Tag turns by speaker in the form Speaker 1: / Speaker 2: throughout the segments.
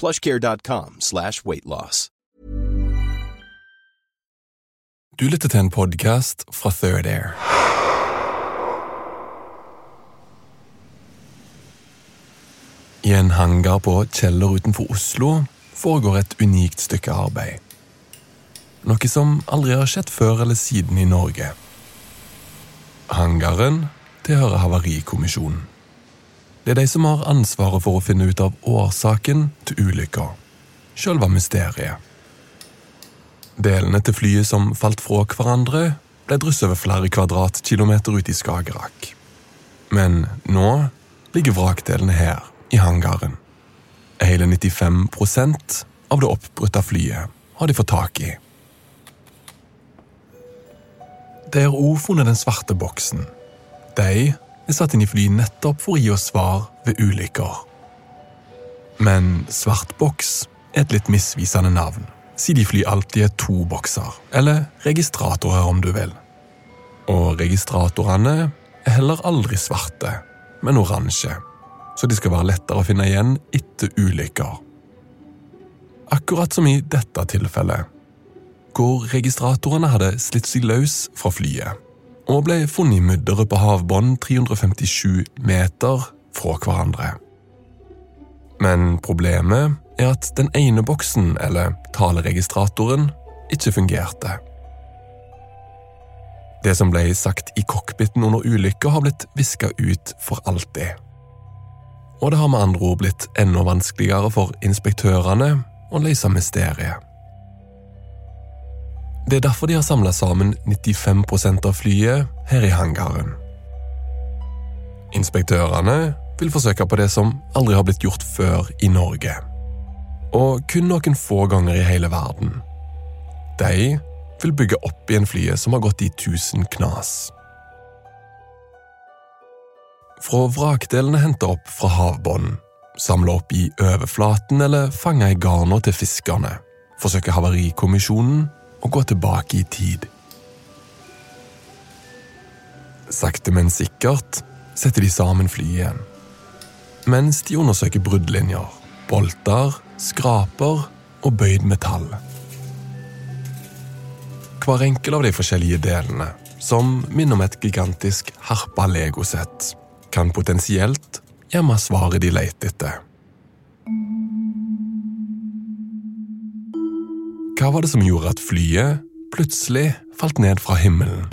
Speaker 1: plushcare.com slash weightloss.
Speaker 2: Du lytter til en podcast fra Third Air. I en hangar på Kjeller utenfor Oslo foregår et unikt stykke arbeid. Noe som aldri har skjedd før eller siden i Norge. Hangaren tilhører Havarikommisjonen. Det er de som har ansvaret for å finne ut av årsaken til ulykka. Sjølve mysteriet. Delene til flyet som falt fra hverandre, ble drysset over flere kvadratkilometer ute i Skagerrak. Men nå ligger vrakdelene her, i hangaren. Hele 95% av det oppbrutte flyet har de fått tak i. De har òg funnet den svarte boksen. De er satt inn i fly nettopp for å gi oss svar ved ulykker. Men svart boks er et litt misvisende navn, siden de fly alltid er to bokser, eller registratorer om du vil. Og registratorene er heller aldri svarte, men oransje, så de skal være lettere å finne igjen etter ulykker. Akkurat som i dette tilfellet, hvor registratorene hadde slitt seg løs fra flyet og ble funnet i mudderet på havbunnen 357 meter fra hverandre. Men problemet er at den ene boksen, eller taleregistratoren, ikke fungerte. Det som ble sagt i cockpiten under ulykka, har blitt viska ut for alltid. Og det har med andre ord blitt enda vanskeligere for inspektørene å løse mysteriet. Det er derfor de har samla sammen 95% av flyet her i hangaren. Inspektørene vil forsøke på det som aldri har blitt gjort før i Norge. Og kun noen få ganger i hele verden. De vil bygge opp igjen flyet som har gått i tusen knas. Fra vrakdelene henta opp fra havbunnen, samla opp i overflaten eller fanga i garna til fiskerne, forsøker Havarikommisjonen å gå tilbake i tid. Sakte, men sikkert setter de sammen flyet igjen. Mens de undersøker bruddlinjer, bolter, skraper og bøyd metall. Hver enkel av de forskjellige delene, som minner om et gigantisk harpa legosett, kan potensielt gjemme svaret de leter etter. Hva var det som gjorde at flyet plutselig falt ned fra himmelen?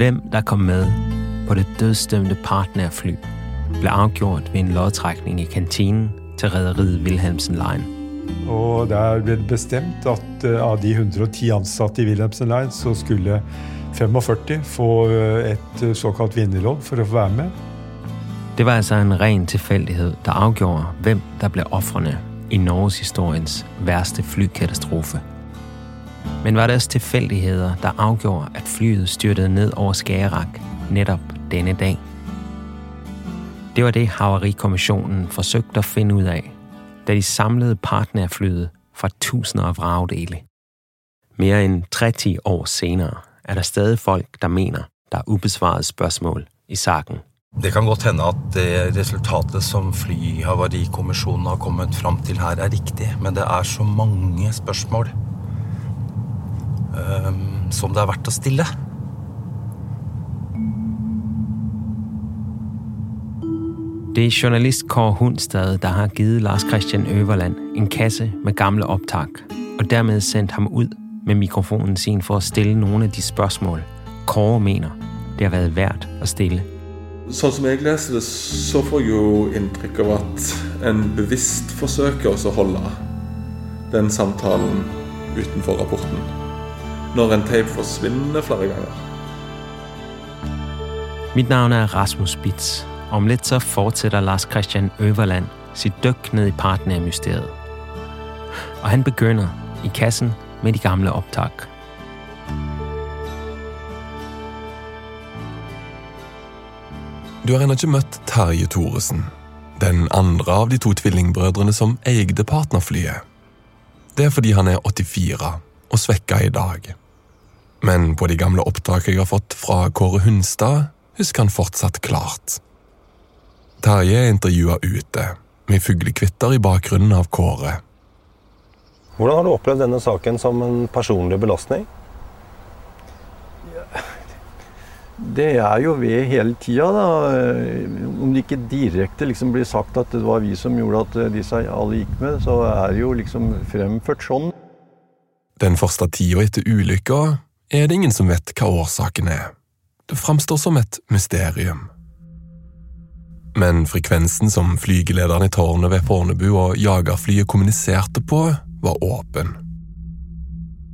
Speaker 3: Hvem der kom med på det dødsdømte partnerfly, ble avgjort ved en loddtrekning i kantinen til rederiet Wilhelmsen Line.
Speaker 4: Og der ble det bestemt at eh, av de 110 ansatte i Wilhelmsen Line, så skulle 45 få eh, et eh, såkalt vinnerlodd for å få være med.
Speaker 3: Det var altså en ren tilfeldighet der avgjorde hvem der ble ofrene i Norges historiens værste flykatastrofe. Men var det også tilfældigheder, der avgjorde at flyet styrtet ned over Skagerak netop denne dag? Det var det, Havarikommissionen forsøkte å finne ut af, da de samlede partnerflyet fra tusinder af vragdele. Mere end 30 år senere er der stadig folk, der mener, der er ubesvarede spørgsmål i saken.
Speaker 5: Det kan godt hende at det resultatet som Flyhavarikommisjonen har kommet fram til her, er riktig. Men det er så mange spørsmål som det er verdt å stille.
Speaker 3: Det er journalist Kåre Hundstad, der har givet Lars Christian Øverland en kasse med gamle optak, og dermed sendt ham ud med mikrofonen sin for at stille nogle af de spørgsmål, Kåre mener, det har været værd at stille.
Speaker 6: Sånn som jeg leser det, så får jeg jo inntrykk av at en bevisst forsøker også å holde den samtalen utenfor rapporten. Når en tape forsvinner flere ganger.
Speaker 3: Mit navn er Rasmus Spitz. Om lidt så fortsætter Lars Christian Øverland sit dyk ned i partnermysteriet. Og han begynder i kassen med de gamle optak.
Speaker 2: Du har ennå ikke møtt Terje Thoresen, den andre av de to tvillingbrødrene som eide partnerflyet. Det er fordi han er 84 og svekka i dag. Men på de gamle opptakene jeg har fått fra Kåre Hunstad, husker han fortsatt klart. Terje er intervjua ute, med fuglekvitter i bakgrunnen av Kåre.
Speaker 7: Hvordan har du opplevd denne saken som en personlig belastning?
Speaker 8: Det er jo ved hele tida, da. Om det ikke direkte liksom blir sagt at det var vi som gjorde at disse alle gikk med, så er det jo liksom fremført sånn.
Speaker 2: Den første tida etter ulykka er det ingen som vet hva årsaken er. Det framstår som et mysterium. Men frekvensen som flygelederen i tårnet ved Fornebu og jagerflyet kommuniserte på, var åpen.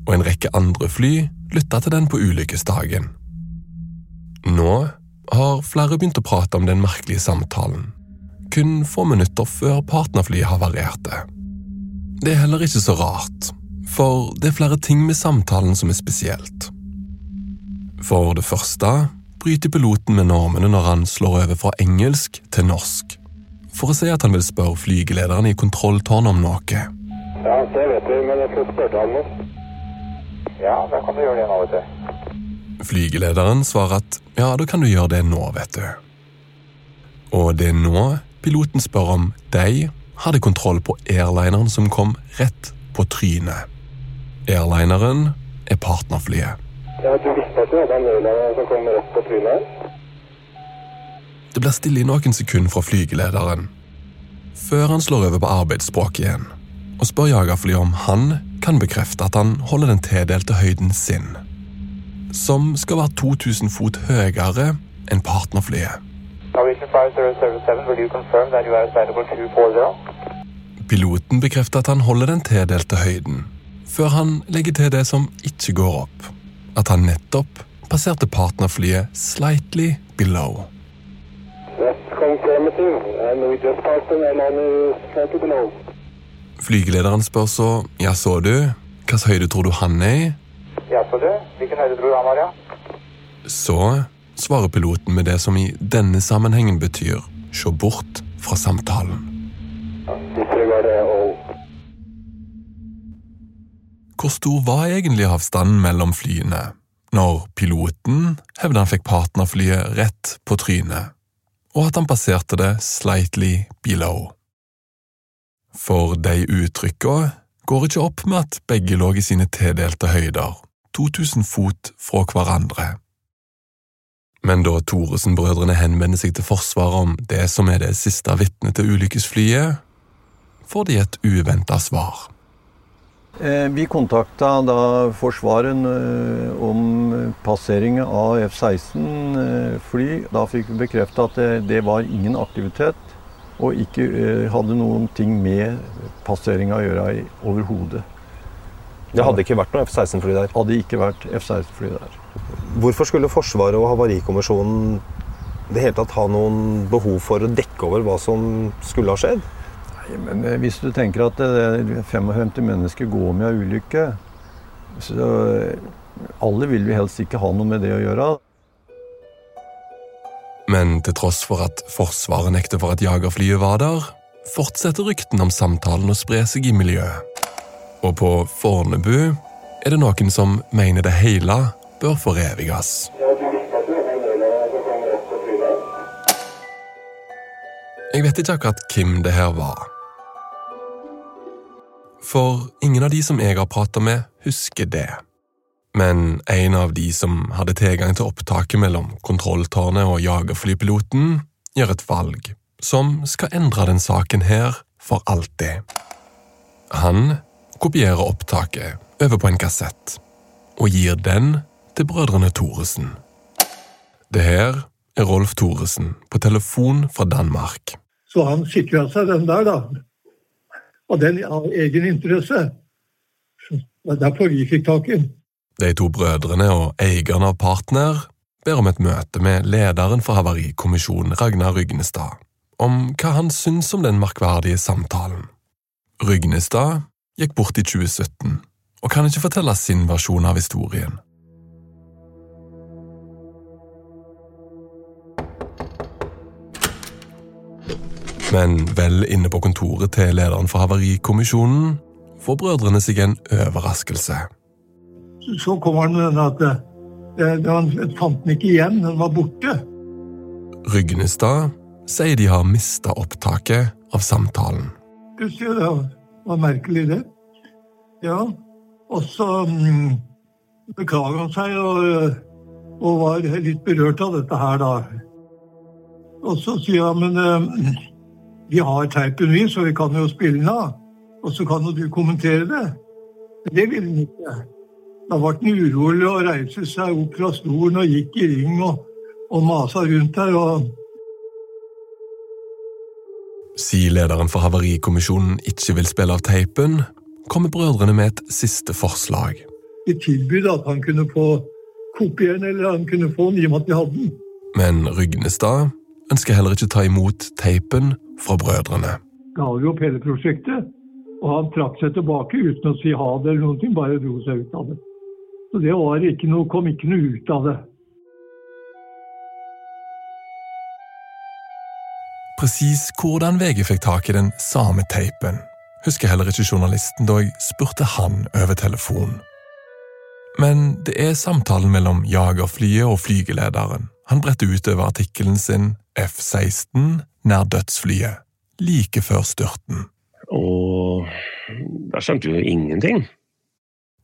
Speaker 2: Og en rekke andre fly lytta til den på ulykkesdagen. Nå har flere begynt å prate om den merkelige samtalen, kun få minutter før partnerflyet havarerte. Det er heller ikke så rart, for det er flere ting med samtalen som er spesielt. For det første bryter piloten med normene når han slår over fra engelsk til norsk, for å si at han vil spørre flygelederen i kontrolltårnet om noe.
Speaker 9: Ja, det vet du, men jeg skal spørre om. Ja, da kan du gjøre det nå, vet du.
Speaker 2: Flygelederen svarer at ja, da kan du gjøre det nå, vet du. Og det er nå piloten spør om de hadde kontroll på airlineren som kom rett på trynet. Airlineren er partnerflyet.
Speaker 9: Ja, du visste at du hadde en airliner som kom rett på trynet?
Speaker 2: Det blir stille i noen sekunder fra flygelederen, før han slår over på arbeidsspråk igjen og spør jagerflyet om han kan bekrefte at han holder den tildelte høyden sin, som skal være 2000 fot høyere enn partnerflyet.
Speaker 9: Norwegian 5077, will you confirm that you are assignable 240?
Speaker 2: Piloten bekrefter at han holder den tildelte høyden, før han legger til det som ikke går opp, at han nettopp passerte partnerflyet slightly below. Flygelederen spør så ja, så du, hvilken høyde tror du han er i?
Speaker 9: Ja, så du, hvilken høyde tror du han var, ja?
Speaker 2: Så svarer piloten med det som i denne sammenhengen betyr se bort fra samtalen.
Speaker 9: All.
Speaker 2: Hvor stor var egentlig avstanden mellom flyene, når piloten hevder han fikk partnerflyet rett på trynet, og at han passerte det slightly below? For de uttrykka går ikke opp med at begge lå i sine tildelte høyder, 2000 fot fra hverandre. Men da Thoresen-brødrene henvender seg til Forsvaret om det som er det siste vitnet til ulykkesflyet, får de et uventa svar.
Speaker 8: Eh, Vi kontakta da Forsvaret eh, om passering av F-16-fly. Da fikk vi bekrefta at det, var ingen aktivitet, og ikke eh, hadde noen ting med passeringa å gjøre overhodet.
Speaker 7: Det hadde ikke vært noe F-16-fly der.
Speaker 8: Hadde ikke vært F-16-fly der.
Speaker 7: Hvorfor skulle Forsvaret og Havarikommisjonen det hele tatt ha noen behov for å dekke over hva som skulle ha skjedd?
Speaker 8: Men eh, hvis du tenker at det er 55 mennesker går med av ulykke, så eh, alle vil vi helst ikke ha noe med det å gjøre.
Speaker 2: Men til tross for at Forsvaret nekter for at jagerflyet var der, fortsetter ryktene om samtalen å spre seg i miljøet. Og på Fornebu er det noen som mener det hele bør foreviges. Jeg vet ikke akkurat hvem det her var. For ingen av de som jeg har prata med, husker det. Men en av de som hadde tilgang til opptaket mellom kontrolltårnet og jagerflypiloten, gjør et valg som skal endre den saken her for alltid. Han kopierer opptaket over på en kassett og gir den til brødrene Thoresen. Det her er Rolf Thoresen på telefon fra Danmark.
Speaker 10: Så han sikra seg den der, da. Og den av egen interesse. Det er derfor vi fikk tak i den.
Speaker 2: De to brødrene og eieren av Partner ber om et møte med lederen for Havarikommisjonen, Ragnar Rygnestad, om hva han syns om den merkverdige samtalen. Rygnestad gikk bort i 2017 og kan ikke fortelle sin versjon av historien. Men vel inne på kontoret til lederen for Havarikommisjonen får brødrene seg en overraskelse.
Speaker 10: Så kommer han med denne at eh, han fant den ikke igjen, den var borte.
Speaker 2: Rygnestad sier de har mista opptaket av samtalen.
Speaker 10: Plutselig, det var merkelig, det. Ja, og så mm, beklager han seg og, og, var litt berørt av dette her, da. Og så sier han, men eh, vi har teipen, vi, så vi kan jo spille den av. Og så kan jo du kommentere det. Men det ville han ikke. Da ble han urolig og reiste seg opp fra stolen og gikk i ring og, og masa rundt der. og
Speaker 2: Siden lederen for Havarikommisjonen ikke vil spille av teipen, kommer brødrene med et siste forslag.
Speaker 10: De tilbød at han kunne få kopiere den, eller han kunne få den i og med at de hadde den.
Speaker 2: Men Rygnestad ønsker heller ikke ta imot teipen fra brødrene.
Speaker 10: Ga opp hele prosjektet, og han trakk seg tilbake uten å si ha det eller noe, bare dro seg ut av det. Så det var ikke noe, kom ikke noe ut av det.
Speaker 2: Presis hvordan VG fikk tak i den samme teipen, husker heller ikke journalisten da jeg spurte han over telefon. Men det er samtalen mellom jagerflyet og flygelederen han bretter ut over artikkelen sin F-16 nær dødsflyet, like før styrten.
Speaker 11: Og der skjønte jo ingenting.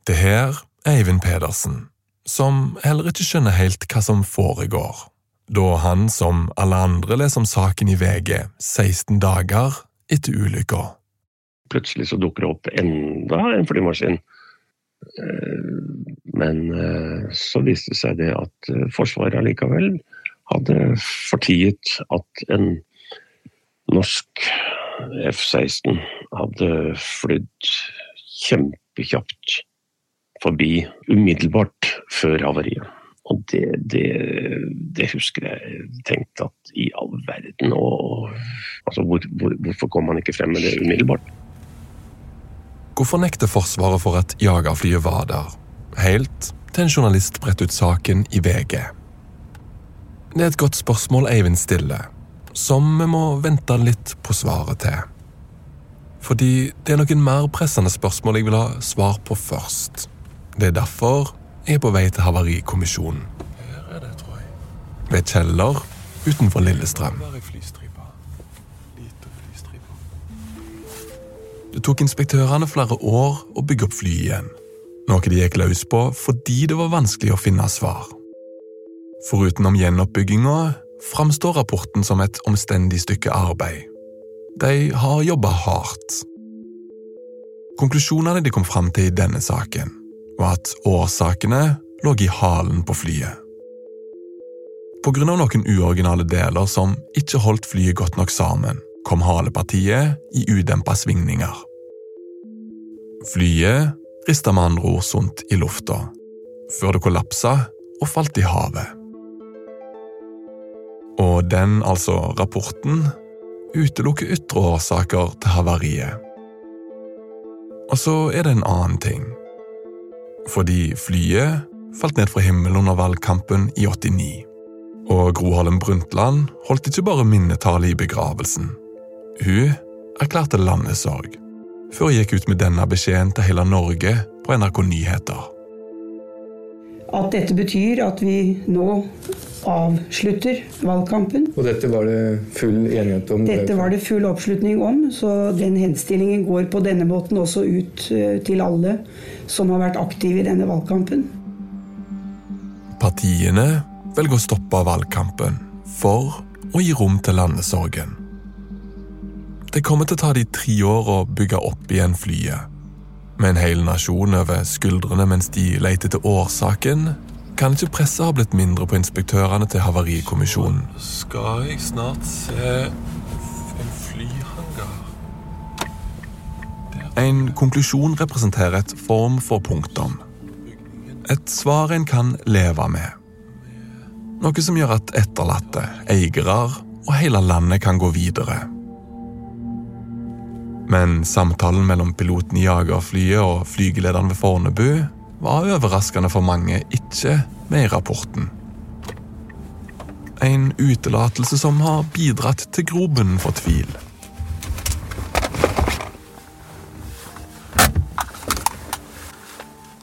Speaker 2: Det her er Eivind Pedersen, som heller ikke skjønner helt hva som foregår, da han, som alle andre, leser om saken i VG 16 dager etter ulykka.
Speaker 11: Plutselig så dukker det opp enda en flymaskin. Men så viste det seg det at Forsvaret allikevel hadde fortiet at en norsk F-16 hadde flydd kjempekjapt forbi umiddelbart før havariet. Og det, det, det, husker jeg tenkte at i all verden og, altså hvor, hvor, Hvorfor kom man ikke frem med det umiddelbart?
Speaker 2: Hvorfor nekter Forsvaret for at jagerflyet var der, helt til en journalist bretter ut saken i VG? Det er et godt spørsmål Eivind stiller, som vi må vente litt på svaret til. Fordi det er noen mer pressende spørsmål jeg vil ha svar på først. Det er derfor jeg er på vei til Havarikommisjonen.
Speaker 4: Her er det, tror jeg.
Speaker 2: Ved Kjeller utenfor Lillestrøm. Det tok inspektørene flere år å bygge opp flyet igjen, noe de gikk løs på fordi det var vanskelig å finne svar. Foruten om gjenoppbygginga framstår rapporten som et omstendig stykke arbeid. De har jobba hardt. Konklusjonene de kom fram til i denne saken, var at årsakene lå i halen på flyet. På grunn av noen uoriginale deler som ikke holdt flyet godt nok sammen, kom halepartiet i udempa svingninger. Flyet rista med andre ord sunt i lufta, før det kollapsa og falt i havet. Og den, altså rapporten, utelukker ytre årsaker til havariet. Og så er det en annen ting. Fordi flyet falt ned fra himmelen under valgkampen i 89. Og Gro Harlem Brundtland holdt ikke bare minnetale i begravelsen. Hun erklærte landesorg, før hun gikk ut med denne beskjeden til hele Norge på NRK Nyheter.
Speaker 12: At dette betyr at vi nå avslutter valgkampen.
Speaker 13: Og dette var det full enighet om?
Speaker 12: Dette var det full oppslutning om, så den henstillingen går på denne måten også ut til alle som har vært aktive i denne valgkampen.
Speaker 2: Partiene velger å stoppe valgkampen for å gi rom til landesorgen. Det kommer til å ta de tre år å bygge opp igjen flyet. Med en hel nasjon over skuldrene mens de leter etter årsaken, kan ikke presset ha blitt mindre på inspektørene til Havarikommisjonen.
Speaker 4: Skal jeg snart se en flyhangar
Speaker 2: En konklusjon representerer et form for punktum. Et svar en kan leve med. Noe som gjør at etterlatte, eiere og hele landet kan gå videre. Men samtalen mellom piloten i jagerflyet og flygelederen ved Fornebu var overraskende for mange ikke med i rapporten. En utelatelse som har bidratt til grobunnen for tvil.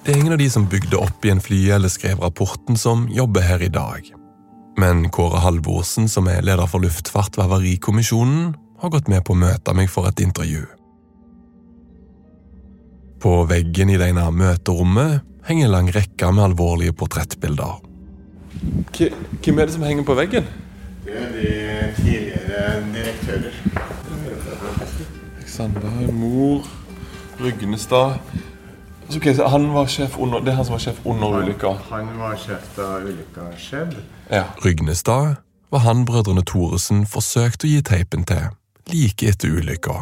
Speaker 2: Det er ingen av de som bygde opp igjen flyet eller skrev rapporten, som jobber her i dag. Men Kåre Halvorsen, som er leder for luftfart ved Havarikommisjonen, har gått med på å møte meg for et intervju. På veggen i det ene møterommet henger en lang rekke med alvorlige portrettbilder.
Speaker 4: Hvem er det som henger på veggen?
Speaker 14: Det er de tidligere direktører.
Speaker 4: Alexander, mor, Rygnestad okay, så han var sjef under, Det er han som var sjef under ulykka?
Speaker 14: Han var sjef da ulykka skjedde.
Speaker 4: Ja.
Speaker 2: Rygnestad var han brødrene Thoresen forsøkte å gi teipen til like etter ulykka.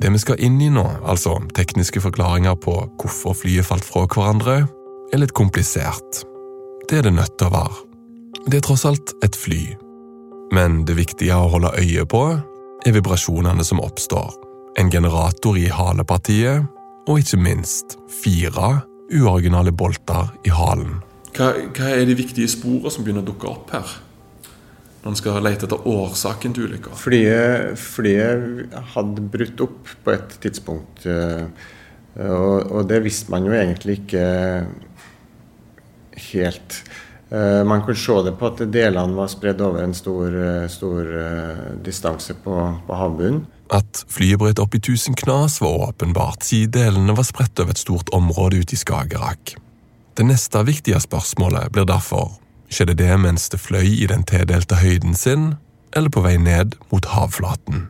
Speaker 2: Det vi skal inn i nå, altså tekniske forklaringer på hvorfor flyet falt fra hverandre, er litt komplisert. Det er det nødt til å være. Det er tross alt et fly. Men det viktige å holde øye på er vibrasjonene som oppstår. En generator i halepartiet, og ikke minst fire uoriginale bolter i halen.
Speaker 4: Hva, hva er de viktige sporene som begynner å dukke opp her? Når en skal lete etter årsaken til ulykka?
Speaker 14: Flyet, flyet hadde brutt opp på et tidspunkt. eh, Og, og det visste man jo egentlig ikke helt. Eh, Man kunne se det på at delene var spredd over en stor, eh, stor distanse på, på havbunnen.
Speaker 2: At flyet brøt opp i tusen knas var åpenbart, siden delene var spredt over et stort område ute i Skagerrak. Det neste viktige spørsmålet blir derfor skjedde det mens det fløy i den tildelte høyden sin, eller på vei ned mot havflaten.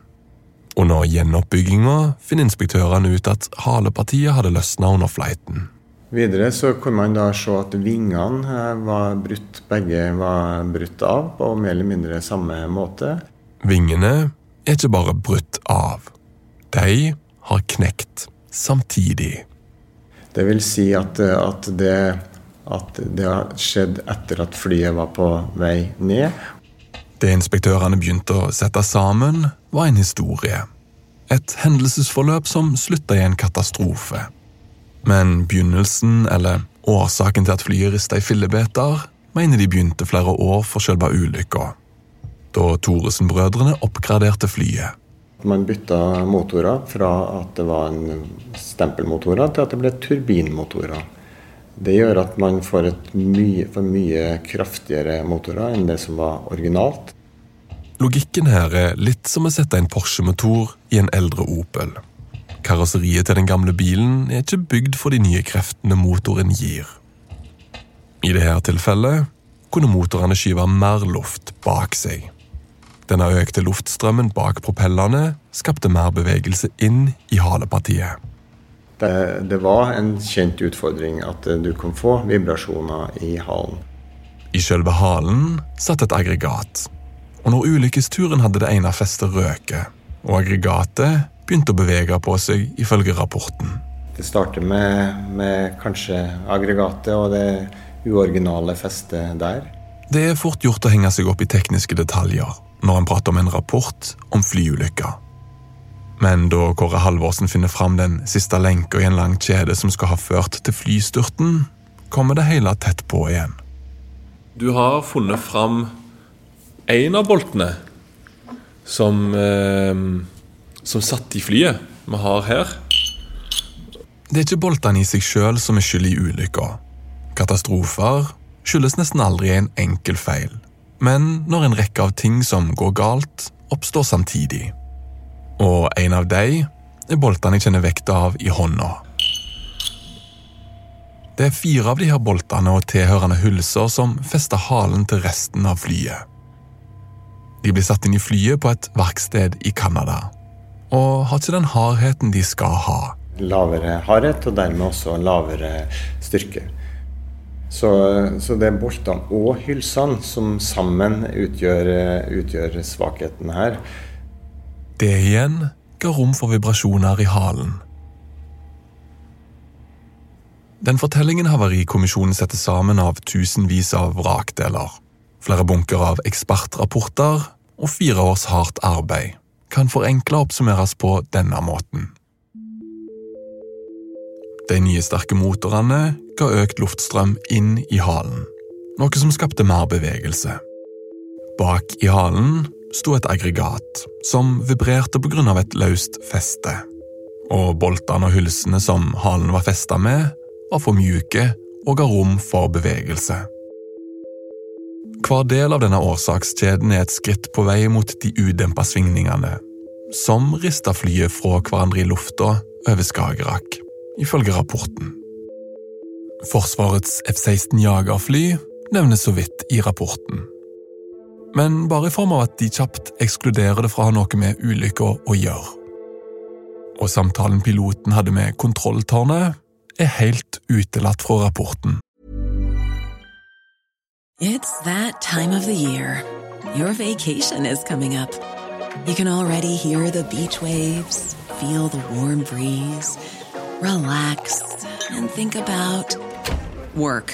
Speaker 2: Under gjenoppbygginga finner inspektørene ut at halepartiet hadde løsna under fleiten.
Speaker 14: Videre så kunne man da se at vingene eh, var brutt, begge var brutt av på mer eller mindre samme måte.
Speaker 2: Vingene er ikke bare brutt av. De har knekt samtidig.
Speaker 14: Det vil si at, eh, at, det, at det har skjedd etter at flyet var på vei ned.
Speaker 2: Det inspektørene begynte å sette sammen, var en historie. Et hendelsesforløp som slutta i en katastrofe. Men begynnelsen, eller årsaken til at flyet rista i fillebiter, mener de begynte flere år for selve ulykka. Da Thoresen-brødrene oppgraderte flyet.
Speaker 14: Man bytta motorer fra at det var en stempelmotorer til at det ble turbinmotorer. Det gjør at man får mye, for mye kraftigere motorer enn det som var originalt.
Speaker 2: Logikken her er litt som å sette en Porsche-motor i en eldre Opel. Karosseriet til den gamle bilen er ikke bygd for de nye kreftene motoren gir. I dette tilfellet kunne motorene skyve mer luft bak seg. Denne økte luftstrømmen bak propellene skapte mer bevegelse inn i halepartiet.
Speaker 14: Det, det var en kjent utfordring at du kan få vibrasjoner i halen.
Speaker 2: I selve halen satt et aggregat. Og når ulykkesturen hadde det ene festet røket, og aggregatet begynte å bevege på seg, ifølge rapporten.
Speaker 14: Det starter med, med kanskje aggregatet og det uoriginale festet der.
Speaker 2: Det er fort gjort å henge seg opp i tekniske detaljer når en prater om en rapport om flyulykka. Men da Kåre Halvorsen finner fram den siste lenka i en lang kjede som skal ha ført til flystyrten, kommer det hele tett på igjen.
Speaker 4: Du har funnet fram en av boltene som, eh, som satt i flyet vi har her.
Speaker 2: Det er ikke boltene i seg sjøl som er skyld i ulykka. Katastrofer skyldes nesten aldri en enkel feil, men når en rekke av ting som går galt, oppstår samtidig. Og en av de er boltene jeg kjenner vekta av i hånda. Det er fire av de her boltene og tilhørende hylser som fester halen til resten av flyet. De blir satt inn i flyet på et verksted i Canada, og har ikke den hardheten de skal ha.
Speaker 14: Lavere hardhet, og dermed også lavere styrke. Så, så det er boltene og hylsene som sammen utgjør, utgjør svakheten her.
Speaker 2: Det igjen ga rom for vibrasjoner i halen. Den fortellingen Havarikommisjonen setter sammen av tusenvis av vrakdeler, flere bunker av ekspertrapporter og fire års hardt arbeid, kan forenkla oppsummeres på denne måten. De nye sterke motorene ga økt luftstrøm inn i halen, noe som skapte mer bevegelse. Bak i halen sto et aggregat som vibrerte på grunn av et løst feste, og boltene og hylsene som halen var festa med, var for mjuke og ga rom for bevegelse. Hver del av denne årsakskjeden er et skritt på vei mot de udempa svingningene, som rista flyet fra hverandre i lufta over Skagerrak, ifølge rapporten. Forsvarets F-16 jagerfly nevnes så vidt i rapporten. Men bare i form av at de kjapt ekskluderer det fra å ha noe med ulykka å gjøre. Og samtalen piloten hadde med kontrolltårnet, er helt utelatt fra rapporten.
Speaker 15: It's that time of the year. Your vacation is coming up. You can already hear the beach waves, feel the warm breeze, relax, and think about work.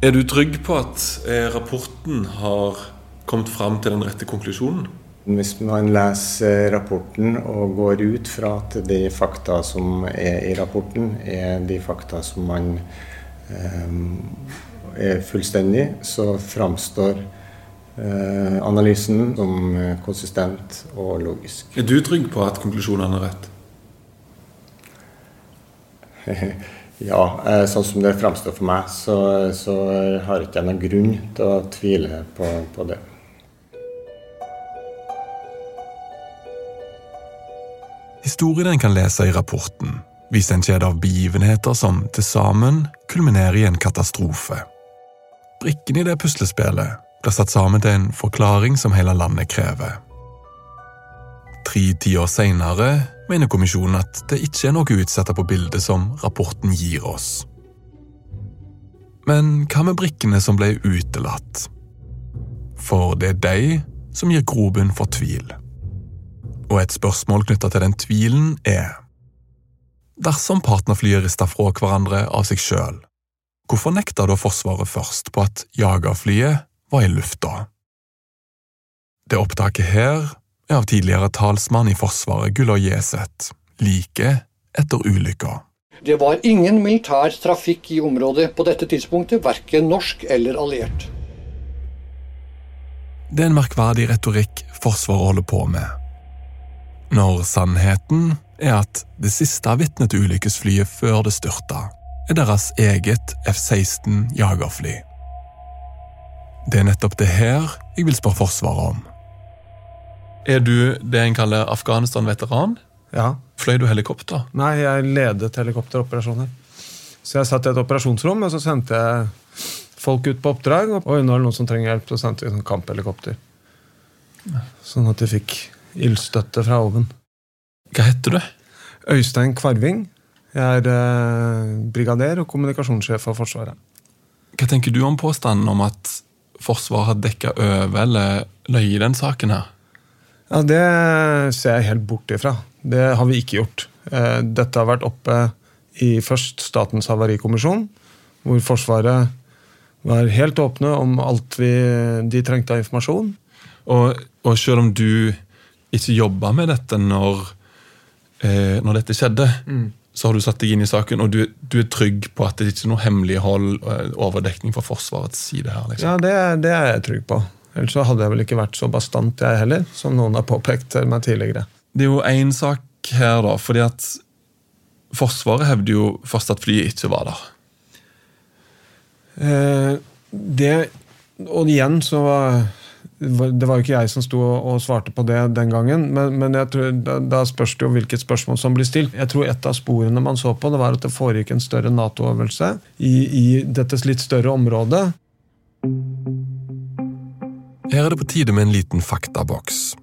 Speaker 6: Er du trygg på at eh, rapporten har kommet fram til den rette konklusjonen?
Speaker 14: Hvis man leser rapporten og går ut fra at de fakta som er i rapporten, er de fakta som man eh, er fullstendig, så framstår eh, analysen som konsistent og logisk.
Speaker 6: Er du trygg på at konklusjonene er rett?
Speaker 14: ja, eh, sånn som det framstår for meg, så, så har ikke jeg noen grunn til å tvile på, på det.
Speaker 2: Historien en kan lese i rapporten, viser en kjede av begivenheter som til sammen kulminerer i en katastrofe. Brikkene i det puslespillet blir satt sammen til en forklaring som hele landet krever. Tre tiår seinere mener kommisjonen at det ikke er noe å utsette på bildet som rapporten gir oss. Men hva med brikkene som ble utelatt? For det er de som gir grobunn for tvil. Og et spørsmål knytta til den tvilen er Dersom partnerflyet rista fra hverandre av seg sjøl, hvorfor nekta da Forsvaret først på at jagerflyet var i lufta? Det opptaket her er av tidligere talsmann i Forsvaret Gullar Jeseth, like etter ulykka.
Speaker 16: Det var ingen militær trafikk i området på dette tidspunktet, verken norsk eller alliert.
Speaker 2: Det er en merkverdig retorikk Forsvaret holder på med. Når sannheten er at det siste vitnet til ulykkesflyet før det styrta, er deres eget F-16 jagerfly. Det er nettopp det her jeg vil spørre Forsvaret om. Er du det en kaller Afghanistan-veteran?
Speaker 17: Ja.
Speaker 2: Fløy du helikopter?
Speaker 17: Nei, jeg ledet helikopteroperasjoner. Så jeg satt i et operasjonsrom, og så sendte jeg folk ut på oppdrag. Og det er noen som trenger hjelp, så sendte vi sånn kamphelikopter. Sånn at de fikk ildstøtte fra oven.
Speaker 2: Hva heter du?
Speaker 17: Øystein Kvarving. Jeg er eh, brigader og kommunikasjonssjef for Forsvaret.
Speaker 2: Hva tenker du om påstanden om at Forsvaret har dekka over eller løyet i den saken her?
Speaker 17: Ja, Det ser jeg helt bort ifra. Det har vi ikke gjort. Eh, Dette har vært oppe i først Statens havarikommisjon, hvor Forsvaret var helt åpne om alt vi, de trengte av informasjon.
Speaker 2: Og, og selv om du ikke jobba med dette når, eh, når dette skjedde,
Speaker 17: Mm.
Speaker 2: så har du satt deg inn i saken, og du, du er trygg på at det ikke er noe hemmelighold og overdekning fra Forsvarets side her? liksom.
Speaker 17: Ja, det, det er jeg trygg på. Ellers så hadde jeg vel ikke vært så bastant, jeg heller, som noen har påpekt til meg tidligere.
Speaker 2: Det er jo én sak her, da, fordi at Forsvaret hevder jo først at flyet ikke var der.
Speaker 17: Eh, det, og igjen så var det var jo ikke jeg som sto og svarte på det den gangen, men, men jeg tror, da, da spørs det jo hvilket spørsmål som blir stilt. Jeg tror Et av sporene man så på, det var at det foregikk en større Nato-øvelse i, i dette litt større området.
Speaker 2: Her er det på tide med en liten faktaboks.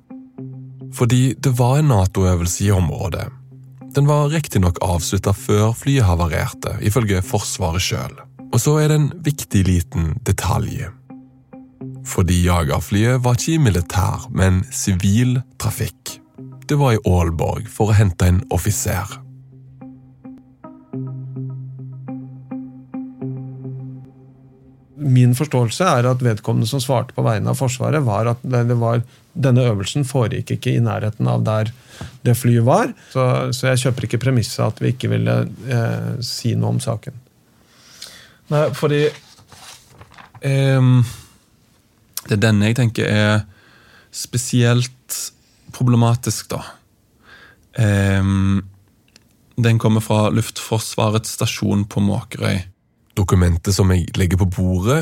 Speaker 2: Fordi det var en Nato-øvelse i området. Den var riktignok avslutta før flyet havarerte, ifølge Forsvaret sjøl. Og så er det en viktig liten detalj. Fordi jagerflyet var ikke i militær, men sivil trafikk. Det var i Aalborg for å hente en offiser.
Speaker 17: Min forståelse er at vedkommende som svarte på vegne av Forsvaret, var at det, var, denne øvelsen foregikk ikke i nærheten av der det flyet var. Så, så jeg kjøper ikke premisset at vi ikke ville eh, si noe om saken.
Speaker 2: Nei, fordi ehm, Det er denne jeg tenker er spesielt problematisk, da. Ehm, den kommer fra Luftforsvarets stasjon på Måkerøy. Dokumentet som jeg legger på bordet,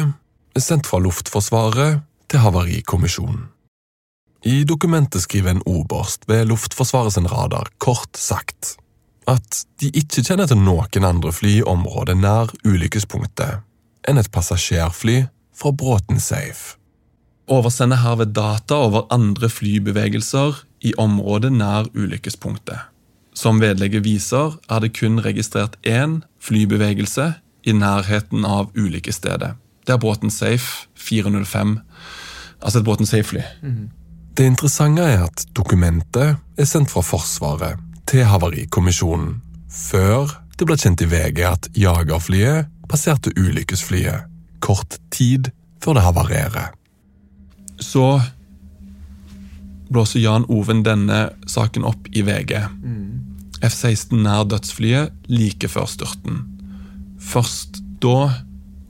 Speaker 2: er sendt fra Luftforsvaret til Havarikommisjonen. I dokumentet skriver en oberst ved Luftforsvaret sin radar kort sagt at de ikke kjenner til noen andre fly i området nær ulykkespunktet enn et passasjerfly fra Bråten Safe. Oversender herved data over andre flybevegelser i området nær ulykkespunktet. Som vedlegget viser, er det kun registrert én flybevegelse i nærheten av ulike steder. Det er båten Safe 405, altså et båten Safe-fly. Det interessante er at dokumentet er sendt fra Forsvaret til Havarikommisjonen før det ble kjent i VG at jagerflyet passerte ulykkesflyet kort tid før det havarerer. Så blåser Jan Oven denne saken opp i VG. F-16 nær dødsflyet like før styrten. Først da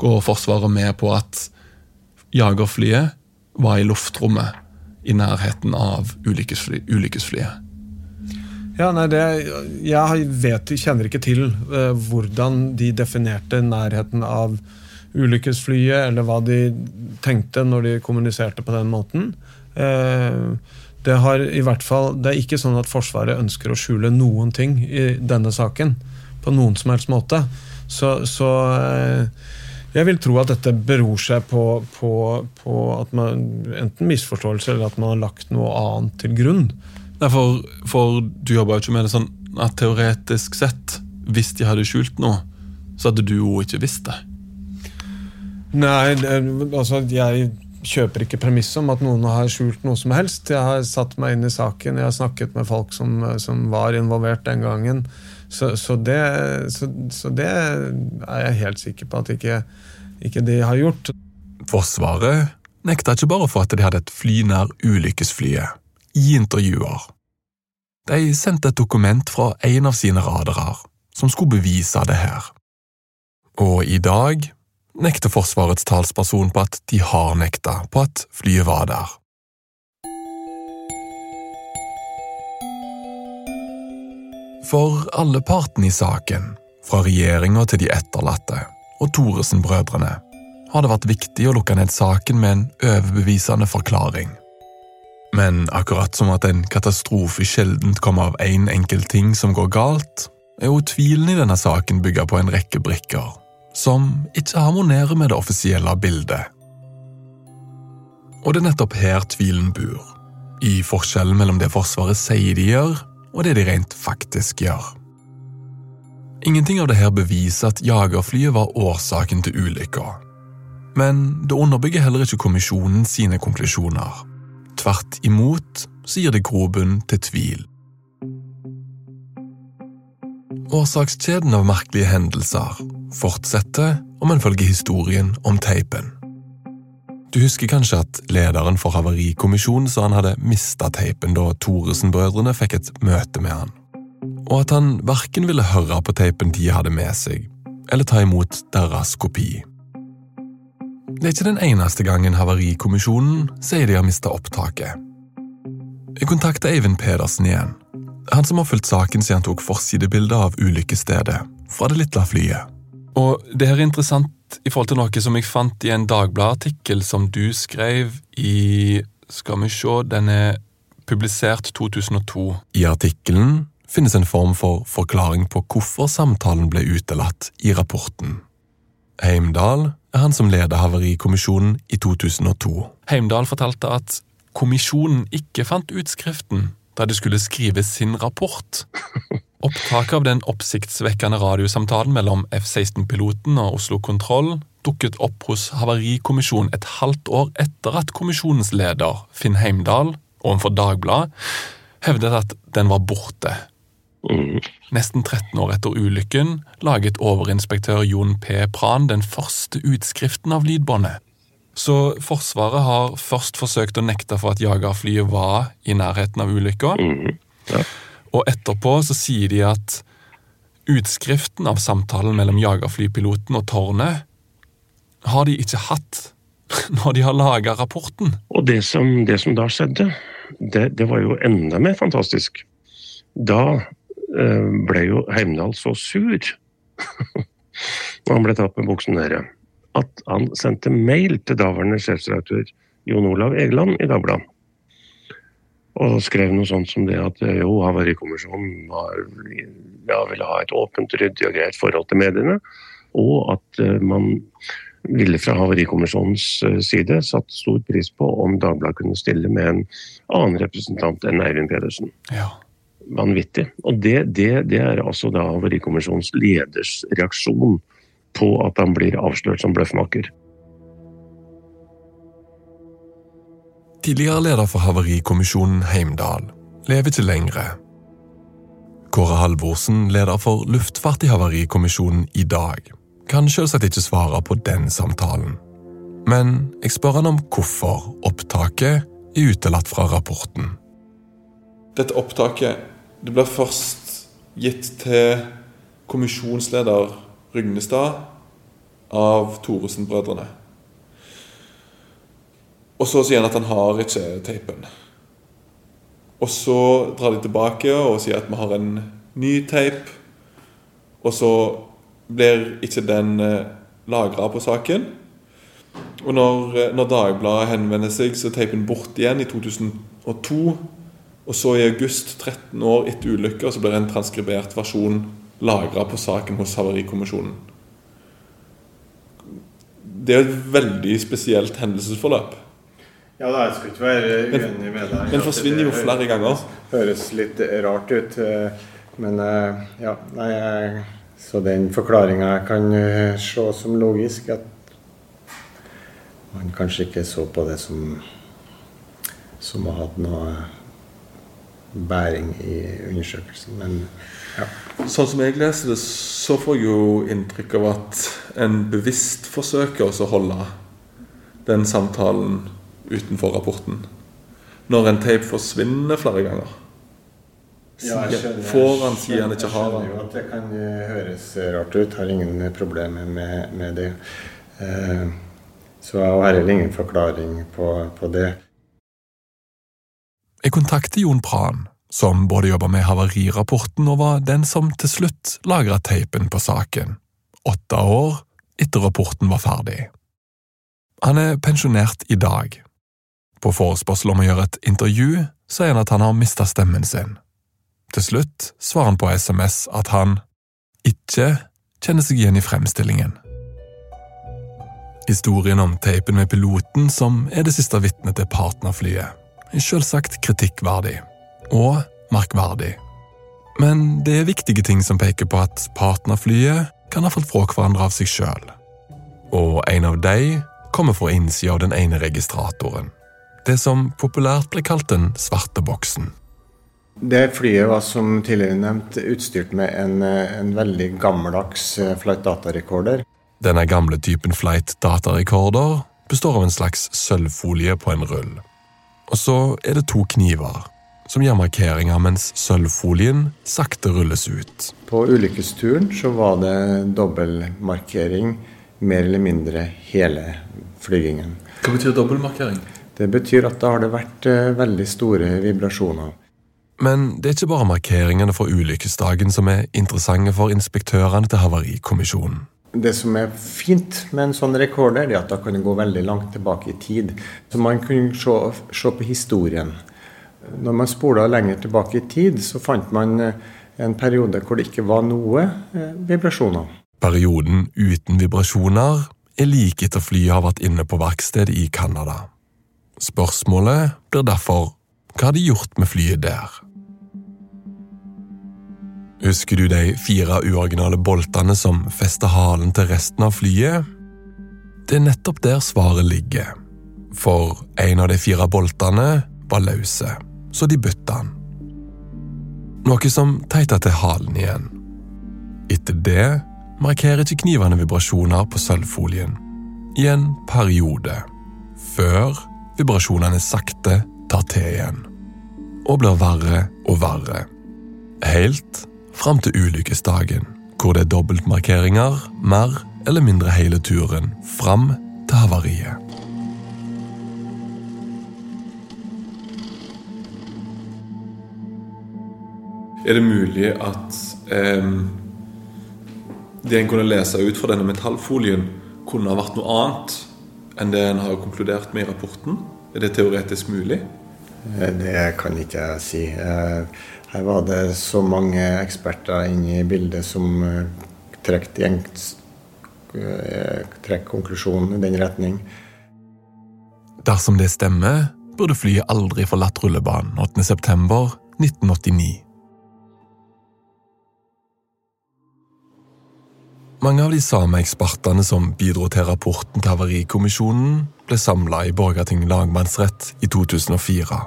Speaker 2: går Forsvaret med på at jagerflyet var i luftrommet i nærheten av ulykkesfly, ulykkesflyet.
Speaker 17: Ja, nei, det, Jeg vet, kjenner ikke til eh, hvordan de definerte nærheten av ulykkesflyet, eller hva de tenkte når de kommuniserte på den måten. Eh, det, fall, det er ikke sånn at Forsvaret ønsker å skjule noen ting i denne saken. På noen som helst måte. Så, så eh, jeg vil tro at dette beror seg på, på, på at man enten misforståelse eller at man har lagt noe annet til grunn.
Speaker 2: Derfor, for du jobber jo ikke med det sånn at teoretisk sett, hvis de hadde skjult noe, så hadde du jo ikke visst det.
Speaker 17: Nei, altså jeg kjøper ikke premisset om at noen har skjult noe som helst. Jeg har satt meg inn i saken, jeg har snakket med folk som, som var involvert den gangen. Så, så, det, så, så, det, er jeg helt sikker på at ikke, ikke de har gjort.
Speaker 2: Forsvaret nekta ikke bare for at de hadde et fly nær ulykkesflyet. I intervjuer. De sendte et dokument fra en av sine radarer, som skulle bevise det her. Og i dag nekter Forsvarets talsperson på at de har nekta på at flyet var der. For alle partene i saken, fra regjeringa til de etterlatte og Thoresen-brødrene, har det vært viktig å lukke ned saken med en overbevisende forklaring. Men akkurat som at en katastrofe sjelden kommer av én en enkelt ting som går galt, er jo tvilen i denne saken bygget på en rekke brikker, som ikke harmonerer med det offisielle bildet. Og det er nettopp her tvilen bor, i forskjellen mellom det Forsvaret sier de gjør, og det de rent faktisk gjør. Ingenting av det her beviser at jagerflyet var årsaken til ulykka. Men det underbygger heller ikke kommisjonen sine konklusjoner. Tvert imot så gir det grobunn til tvil. Årsakskjeden av merkelige hendelser fortsetter om en følger historien om teipen. Du husker kanskje at lederen for Havarikommisjonen sa han hadde mista teipen da Thoresen-brødrene fikk et møte med han, og at han verken ville høre på teipen de hadde med seg, eller ta imot deres kopi. Det er ikke den eneste gangen Havarikommisjonen sier de har mista opptaket. Jeg kontakta Eivind Pedersen igjen, han som har fulgt saken siden han tok forsidebilde av ulykkesstedet fra det lille flyet. Og det her er interessant i forhold til noe som jeg fant i en Dagbladet-artikkel som du skrev i Skal vi se, den er publisert 2002. I artikkelen finnes en form for forklaring på hvorfor samtalen ble utelatt i rapporten. Heimdal er han som leder Havarikommisjonen i 2002. Heimdal fortalte at kommisjonen ikke fant utskriften da de skulle skrive sin rapport. Opptaket av den oppsiktsvekkende radiosamtalen mellom F-16-piloten og Oslo Kontroll dukket opp hos Havarikommisjonen et halvt år etter at kommisjonens leder, Finn Heimdal, overfor Dagbladet, hevdet at den var borte. Nesten 13 år etter ulykken laget overinspektør Jon P. Pran den første utskriften av lydbåndet. Så Forsvaret har først forsøkt å nekte for at jagerflyet var i nærheten av ulykka. Og etterpå så sier de at utskriften av samtalen mellom jagerflypiloten og tårnet har de ikke hatt når de har laga rapporten.
Speaker 11: Og det som, det som da skjedde, det, det, var jo enda mer fantastisk. Da eh, ble jo Heimdal så sur når han ble tatt med buksen nede, at han sendte mail til daværende sjefsredaktør Jon Olav Egeland i Dagbladet. Og skrev noe sånt som det at jo, Havarikommisjonen ja, ville ha et åpent, ryddig og greit forhold til mediene. Og at uh, man ville fra Havarikommisjonens uh, side satt stor pris på om Dagbladet kunne stille med en annen representant enn Eivind Pedersen.
Speaker 2: Ja.
Speaker 11: Vanvittig. Og det, det, det er altså da Havarikommisjonens leders reaksjon på at han blir avslørt som bløffmaker.
Speaker 2: Tidligere leder for Havarikommisjonen Heimdal lever ikke lenger. Kåre Halvorsen, leder for luftfart i Havarikommisjonen i dag, kan selvsagt ikke svare på den samtalen. Men jeg spør han om hvorfor opptaket er utelatt fra rapporten.
Speaker 6: Dette opptaket det ble først gitt til kommisjonsleder Rygnestad av Thoresen-brødrene. Og så sier han at han har ikke teipen. Og så drar de tilbake og sier at vi har en ny teip. Og så blir ikke den lagra på saken. Og når, når, Dagbladet henvender seg, så er teipen borte igjen i 2002. Og så i august, 13 år etter ulykka, så blir en transkribert versjon lagra på saken hos Havarikommisjonen. Det er et veldig spesielt hendelsesforløp.
Speaker 17: Ja, da, jeg skal ikke være uenig med deg.
Speaker 6: Den forsvinner jo flere ganger.
Speaker 17: Høres litt rart ut. Men ja, nei Så den forklaringa kan se som logisk. At man kanskje ikke så på det som som har hatt noe bæring i undersøkelsen. Men ja.
Speaker 6: Sånn som jeg leser det, så får jeg jo inntrykk av at en bevisst forsøker å holde den samtalen utenfor rapporten. Når en tape forsvinner flere ganger.
Speaker 14: Ja, jeg skjønner,
Speaker 6: Får han, sier han ikke har
Speaker 14: Jeg
Speaker 6: han.
Speaker 14: skjønner jo at det kan eh, høres rart ut. Har ingen problemer med, med det. Eh, så jeg har heller ingen forklaring på, på det.
Speaker 2: Jeg kontakter Jon Pran, som både jobber med havarirapporten og var den som til slutt lagra teipen på saken, åtte år etter rapporten var ferdig. Han er pensjonert i dag. På forespørsel om å gjøre et intervju sier han at han har mista stemmen sin. Til slutt svarer han på SMS at han ikke kjenner seg igjen i fremstillingen. Historien om teipen med piloten, som er det siste vitnet til partnerflyet, er selvsagt kritikkverdig og merkverdig. Men det er viktige ting som peker på at partnerflyet kan ha falt fra hverandre av seg sjøl. Og en av de kommer fra innsida av den ene registratoren. Det som populært ble kalt den svarte boksen.
Speaker 14: Det flyet var som tidligere nevnt utstyrt med en, en veldig gammeldags eh, flight data-recorder.
Speaker 2: Denne gamle typen flight datarekorder består av en slags sølvfolie på en rull. Og så er det to kniver, som gjør markeringer mens sølvfolien sakte rulles ut.
Speaker 14: På ulykkesturen så var det dobbeltmarkering mer eller mindre hele flygingen.
Speaker 6: Hva betyr dobbeltmarkering?
Speaker 14: Det betyr at da har det vært eh, veldig store vibrasjoner.
Speaker 2: Men det er ikke bare markeringene for ulykkesdagen som er interessante for inspektørene til Havarikommisjonen.
Speaker 14: Det som er fint med en sånn rekorder, er at da kan det gå veldig langt tilbake i tid. Så man kunne se, se på historien. Når man spola lenger tilbake i tid, så fant man eh, en periode hvor det ikke var noe eh, vibrasjoner.
Speaker 2: Perioden uten vibrasjoner er like etter flyet har vært inne på verkstedet i Canada. Spørsmålet blir derfor hva har de gjort med flyet der? Husker du de fire uoriginale boltene som fester halen til resten av flyet? Det er nettopp der svaret ligger. For en av de fire boltene var løse, så de bytta den. Noe som teita til halen igjen. Etter det markerer ikke knivene vibrasjoner på sølvfolien i en periode, før vibrasjonene sakte tar til igjen, og blir verre og verre. Helt fram til ulykkesdagen, hvor det er dobbeltmarkeringer mer eller mindre hele turen fram til havariet.
Speaker 6: Er det mulig at eh, det en kunne lese ut fra denne metallfolien, kunne ha vært noe annet enn det en har konkludert med i rapporten? Er det teoretisk mulig?
Speaker 14: Eh, Det kan ikke jeg si. Eh, Her var det så mange eksperter inne i bildet som eh, trekk trekk konklusjonen i den retning.
Speaker 2: Dersom det stemmer, burde flyet aldri forlatt rullebanen 8.9.1989. Mange av de samme ekspertene som bidro til rapporten til Havarikommisjonen, ble samla i Borgarting lagmannsrett i 2004,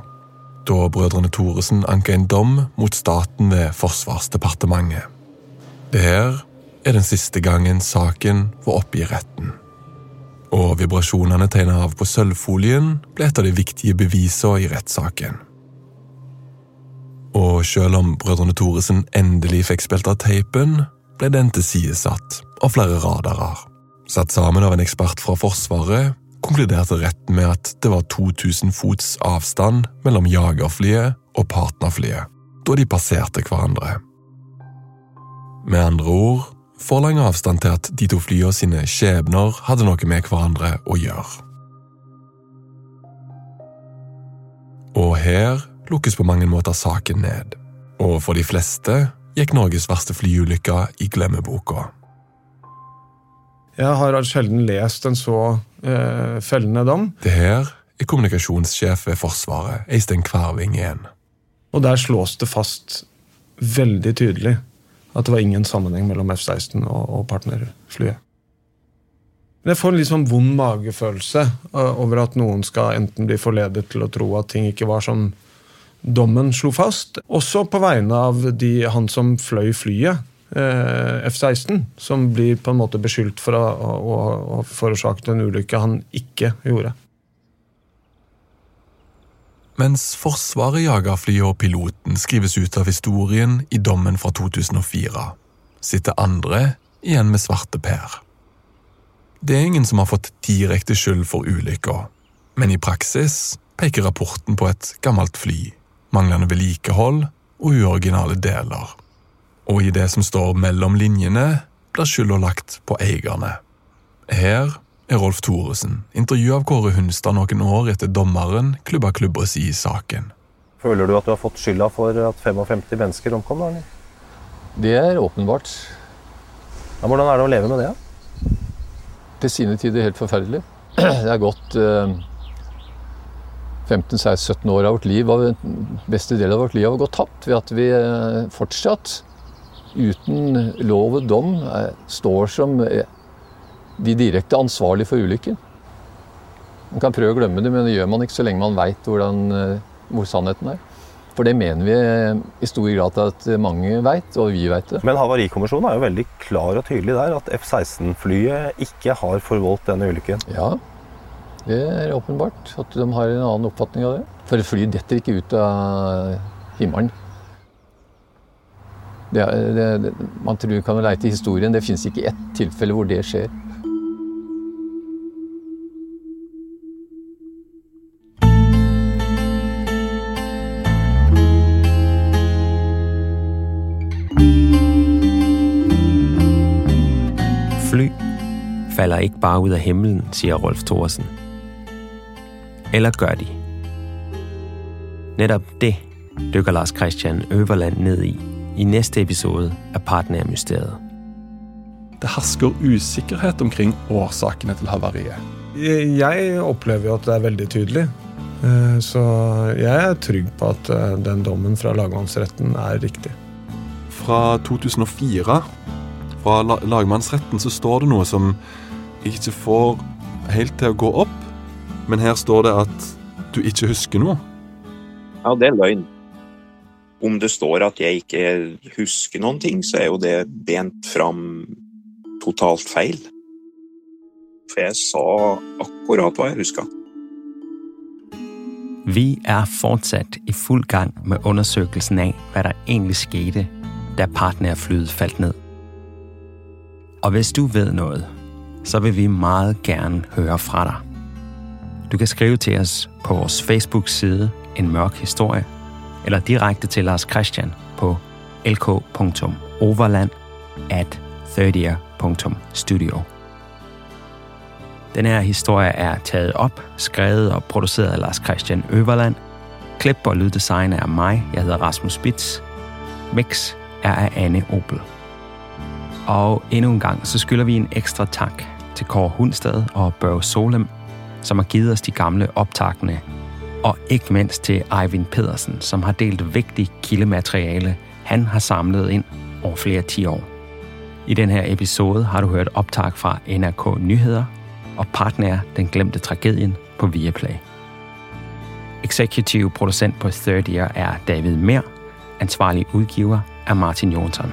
Speaker 2: da brødrene Thoresen anka en dom mot staten ved Forsvarsdepartementet. Det her er den siste gangen saken var oppe i retten. Og vibrasjonene tegna av på sølvfolien ble et av de viktige bevisene i rettssaken. Og selv om brødrene Thoresen endelig fikk spilt av teipen, ble den tilsidesatt av flere radarer. Satt sammen av en ekspert fra Forsvaret konkluderte retten med at det var 2000 fots avstand mellom jagerflyet og partnerflyet da de passerte hverandre. Med andre ord for lang avstand til at de to flyene sine skjebner hadde noe med hverandre å gjøre. Og her lukkes på mange måter saken ned, og for de fleste gikk Norges verste flyulykke i glemmeboka.
Speaker 17: Jeg har sjelden lest en så eh, fellende dom.
Speaker 2: Det her er kommunikasjonssjef ved Forsvaret, Eistein Kverving igjen.
Speaker 17: Og der slås det fast veldig tydelig at det var ingen sammenheng mellom F-16 og, og partnerflyet. Men jeg får en litt sånn vond magefølelse eh, over at noen skal enten bli forledet til å tro at ting ikke var som dommen slo fast. Også på vegne av de, han som fløy flyet, eh, F-16, som blir på en måte beskyldt for å ha forårsaket en ulykke han ikke gjorde.
Speaker 2: Mens Forsvaret jager flyet og piloten skrives ut av historien i dommen fra 2004, sitter andre igjen med svarte per. Det er ingen som har fått direkte skyld for ulykka, men i praksis peker rapporten på et gammelt fly, manglende vedlikehold og uoriginale deler. Og i det som står mellom linjene, blir skylda lagt på eierne. Her er Rolf Thoresen, intervju av Kåre Hunstad noen år etter dommeren klubba klubba si i saken.
Speaker 7: Føler du at du har fått skylda for at 55 mennesker omkom? da?
Speaker 8: Det er åpenbart.
Speaker 7: Ja, hvordan er det å leve med det?
Speaker 8: Til sine tider helt forferdelig. Det er gått eh, 15-17 år av vårt liv, av beste del av vårt liv har gått tapt ved at vi eh, fortsatt, uten lov og dom, eh, står som eh, de direkte ansvarlige for ulykken. Man kan prøve å glemme det, men det gjør man ikke så lenge man veit hvor sannheten er. For det mener vi i stor grad at mange veit, og vi veit det.
Speaker 7: Men Havarikommisjonen er jo veldig klar og tydelig der, at F-16-flyet ikke har forvoldt denne ulykken.
Speaker 8: Ja, det er åpenbart at de har en annen oppfatning av det. For et fly detter ikke ut av himmelen. Det, det, man tror kan leite i historien. Det fins ikke ett tilfelle hvor det skjer.
Speaker 18: Fly falder ikke bare ut av himmelen, sier Rolf Thorsen. Eller gør de? Netop det dykker Lars Christian Øverland ned i i næste episode af Partnermysteriet.
Speaker 2: Det hersker usikkerhet omkring årsakene til havariet.
Speaker 17: Jeg opplever jo at det er veldig tydelig. Eh, så jeg er trygg på at eh, den dommen fra lagmannsretten er riktig.
Speaker 2: Fra 2004, fra lagmannsretten, så står det noe som ikke får helt til å gå opp. Men her står det at du ikke husker noe.
Speaker 19: Ja, det er løgn. Om det står at jeg ikke husker noen ting, så er jo det bent fram totalt feil. For jeg sa akkurat hva jeg huska.
Speaker 18: Vi er fortsatt i full gang med undersøkelsen av hva der egentlig skjedde da partnerflyet falt ned. Og hvis du vet noe, så vil vi meget gerne høre fra dig. Du kan skrive til os på vores Facebook-side En Mørk Historie, eller direkte til Lars Christian på lk.overland at 30.studio. Den her historie er taget op, skrevet og produceret af Lars Christian Øverland. Klip og lyddesign er mig, jeg hedder Rasmus Spitz. Mix er af Anne Opel. Og endnu en gang, så skylder vi en ekstra tak til Kåre Hundstad og Børge Solem, som har givet os de gamle optagende, og ikke mindst til Eivind Pedersen, som har delt vigtigt kildemateriale, han har samlet ind over flere 10 år. I den her episode har du hørt optag fra NRK Nyheder og partner Den Glemte Tragedien på Viaplay. Executive producent på Third Year er David Mer, ansvarlig udgiver er Martin Jonsson.